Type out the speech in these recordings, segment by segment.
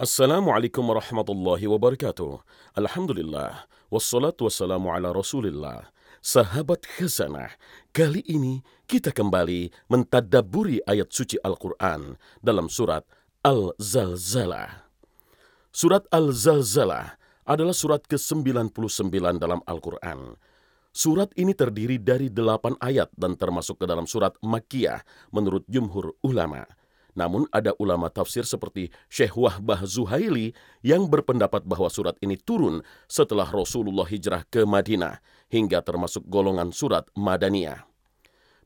Assalamualaikum warahmatullahi wabarakatuh. Alhamdulillah. Wassalatu wassalamu ala rasulillah. Sahabat khazanah, kali ini kita kembali mentadaburi ayat suci Al-Quran dalam surat Al-Zalzalah. Surat Al-Zalzalah adalah surat ke-99 dalam Al-Quran. Surat ini terdiri dari delapan ayat dan termasuk ke dalam surat Makkiyah menurut jumhur ulama' Namun ada ulama tafsir seperti Syekh Wahbah Zuhaili yang berpendapat bahwa surat ini turun setelah Rasulullah hijrah ke Madinah hingga termasuk golongan surat Madaniyah.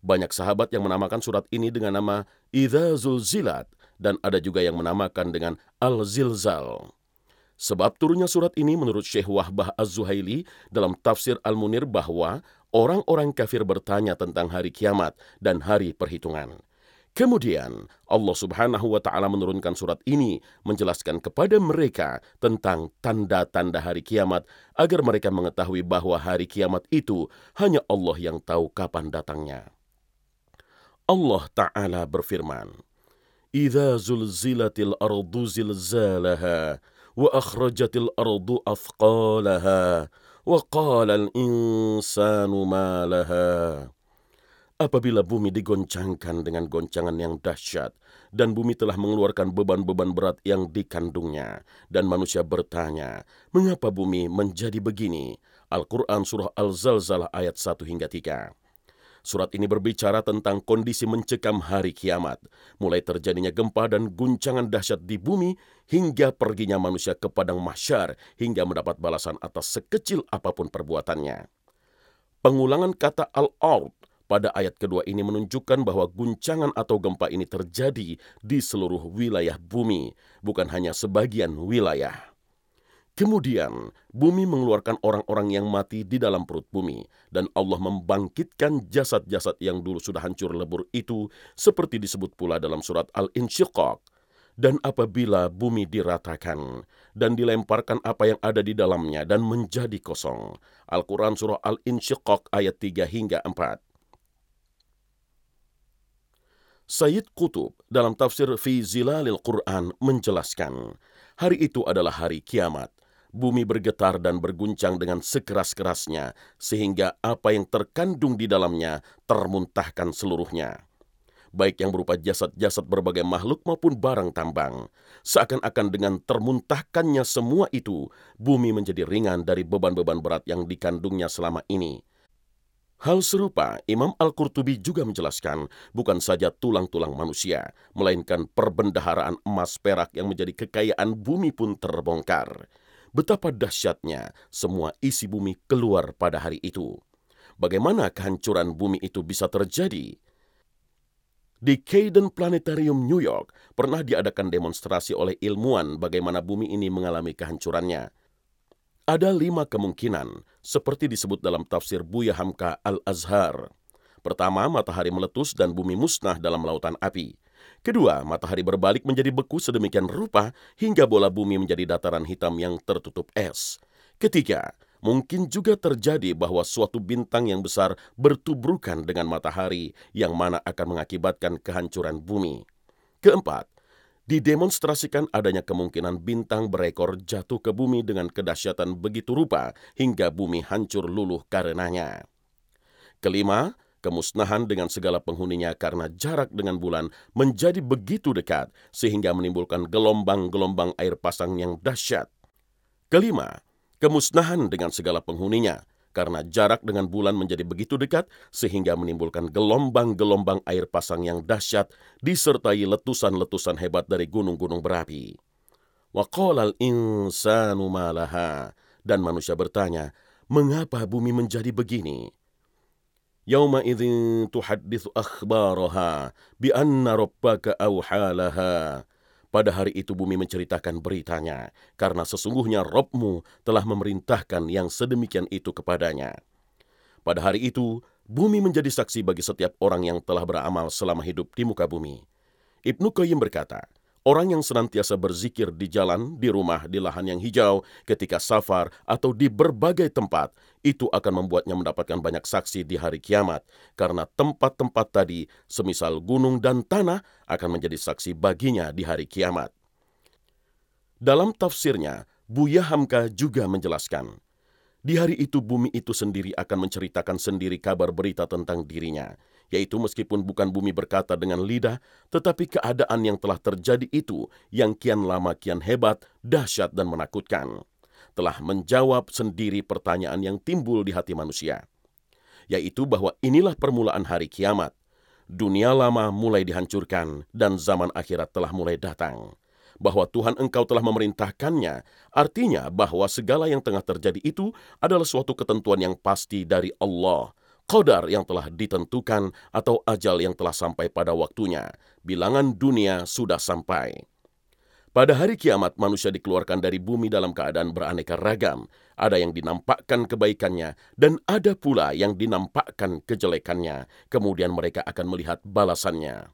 Banyak sahabat yang menamakan surat ini dengan nama Idza Zulzilat dan ada juga yang menamakan dengan Al-Zilzal. Sebab turunnya surat ini menurut Syekh Wahbah Az-Zuhaili dalam tafsir Al-Munir bahwa orang-orang kafir bertanya tentang hari kiamat dan hari perhitungan. Kemudian Allah Subhanahu wa taala menurunkan surat ini menjelaskan kepada mereka tentang tanda-tanda hari kiamat agar mereka mengetahui bahwa hari kiamat itu hanya Allah yang tahu kapan datangnya. Allah taala berfirman, "Idza zulzilatil ardu zilzalaha wa akhrajatil ardu athqalaha wa qala al-insanu ma laha." Apabila bumi digoncangkan dengan goncangan yang dahsyat, dan bumi telah mengeluarkan beban-beban berat yang dikandungnya, dan manusia bertanya, mengapa bumi menjadi begini? Al-Quran Surah Al-Zalzalah ayat 1 hingga 3. Surat ini berbicara tentang kondisi mencekam hari kiamat, mulai terjadinya gempa dan guncangan dahsyat di bumi, hingga perginya manusia ke padang mahsyar, hingga mendapat balasan atas sekecil apa pun perbuatannya. Pengulangan kata al-ard pada ayat kedua ini menunjukkan bahwa guncangan atau gempa ini terjadi di seluruh wilayah bumi, bukan hanya sebagian wilayah. Kemudian, bumi mengeluarkan orang-orang yang mati di dalam perut bumi, dan Allah membangkitkan jasad-jasad yang dulu sudah hancur lebur itu, seperti disebut pula dalam surat Al-Insyiqaq. Dan apabila bumi diratakan, dan dilemparkan apa yang ada di dalamnya, dan menjadi kosong. Al-Quran Surah Al-Insyiqaq ayat 3 hingga 4. Sayyid Qutub dalam tafsir Fi Zilalil Quran menjelaskan, hari itu adalah hari kiamat. Bumi bergetar dan berguncang dengan sekeras-kerasnya, sehingga apa yang terkandung di dalamnya termuntahkan seluruhnya. Baik yang berupa jasad-jasad berbagai makhluk maupun barang tambang. Seakan-akan dengan termuntahkannya semua itu, bumi menjadi ringan dari beban-beban berat yang dikandungnya selama ini Hal serupa, Imam Al-Qurtubi juga menjelaskan bukan saja tulang-tulang manusia, melainkan perbendaharaan emas perak yang menjadi kekayaan bumi pun terbongkar. Betapa dahsyatnya semua isi bumi keluar pada hari itu. Bagaimana kehancuran bumi itu bisa terjadi? Di Caden Planetarium New York pernah diadakan demonstrasi oleh ilmuwan bagaimana bumi ini mengalami kehancurannya. Ada lima kemungkinan, seperti disebut dalam tafsir Buya Hamka Al-Azhar. Pertama, matahari meletus dan bumi musnah dalam lautan api. Kedua, matahari berbalik menjadi beku sedemikian rupa hingga bola bumi menjadi dataran hitam yang tertutup es. Ketiga, mungkin juga terjadi bahwa suatu bintang yang besar bertubrukan dengan matahari yang mana akan mengakibatkan kehancuran bumi. Keempat, didemonstrasikan adanya kemungkinan bintang berekor jatuh ke bumi dengan kedahsyatan begitu rupa hingga bumi hancur luluh karenanya. Kelima, kemusnahan dengan segala penghuninya karena jarak dengan bulan menjadi begitu dekat sehingga menimbulkan gelombang-gelombang air pasang yang dahsyat. Kelima, kemusnahan dengan segala penghuninya karena jarak dengan bulan menjadi begitu dekat sehingga menimbulkan gelombang-gelombang air pasang yang dahsyat disertai letusan-letusan hebat dari gunung-gunung berapi. Waqalal insanu malaha dan manusia bertanya, mengapa bumi menjadi begini? Yauma idzin tuhadditsu akhbaraha bi anna rabbaka awhalaha pada hari itu bumi menceritakan beritanya, karena sesungguhnya Robmu telah memerintahkan yang sedemikian itu kepadanya. Pada hari itu, bumi menjadi saksi bagi setiap orang yang telah beramal selama hidup di muka bumi. Ibnu Qayyim berkata, Orang yang senantiasa berzikir di jalan, di rumah, di lahan yang hijau, ketika safar, atau di berbagai tempat, itu akan membuatnya mendapatkan banyak saksi di hari kiamat. Karena tempat-tempat tadi, semisal gunung dan tanah, akan menjadi saksi baginya di hari kiamat. Dalam tafsirnya, Buya Hamka juga menjelaskan, di hari itu bumi itu sendiri akan menceritakan sendiri kabar berita tentang dirinya, yaitu meskipun bukan bumi berkata dengan lidah, tetapi keadaan yang telah terjadi itu yang kian lama kian hebat, dahsyat dan menakutkan, telah menjawab sendiri pertanyaan yang timbul di hati manusia, yaitu bahwa inilah permulaan hari kiamat. Dunia lama mulai dihancurkan dan zaman akhirat telah mulai datang bahwa Tuhan engkau telah memerintahkannya, artinya bahwa segala yang tengah terjadi itu adalah suatu ketentuan yang pasti dari Allah. Qadar yang telah ditentukan atau ajal yang telah sampai pada waktunya. Bilangan dunia sudah sampai. Pada hari kiamat, manusia dikeluarkan dari bumi dalam keadaan beraneka ragam. Ada yang dinampakkan kebaikannya, dan ada pula yang dinampakkan kejelekannya. Kemudian mereka akan melihat balasannya.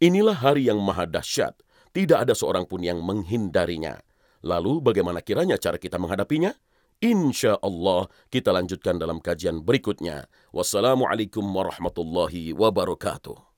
Inilah hari yang maha dahsyat, tidak ada seorang pun yang menghindarinya. Lalu bagaimana kiranya cara kita menghadapinya? Insya Allah kita lanjutkan dalam kajian berikutnya. Wassalamualaikum warahmatullahi wabarakatuh.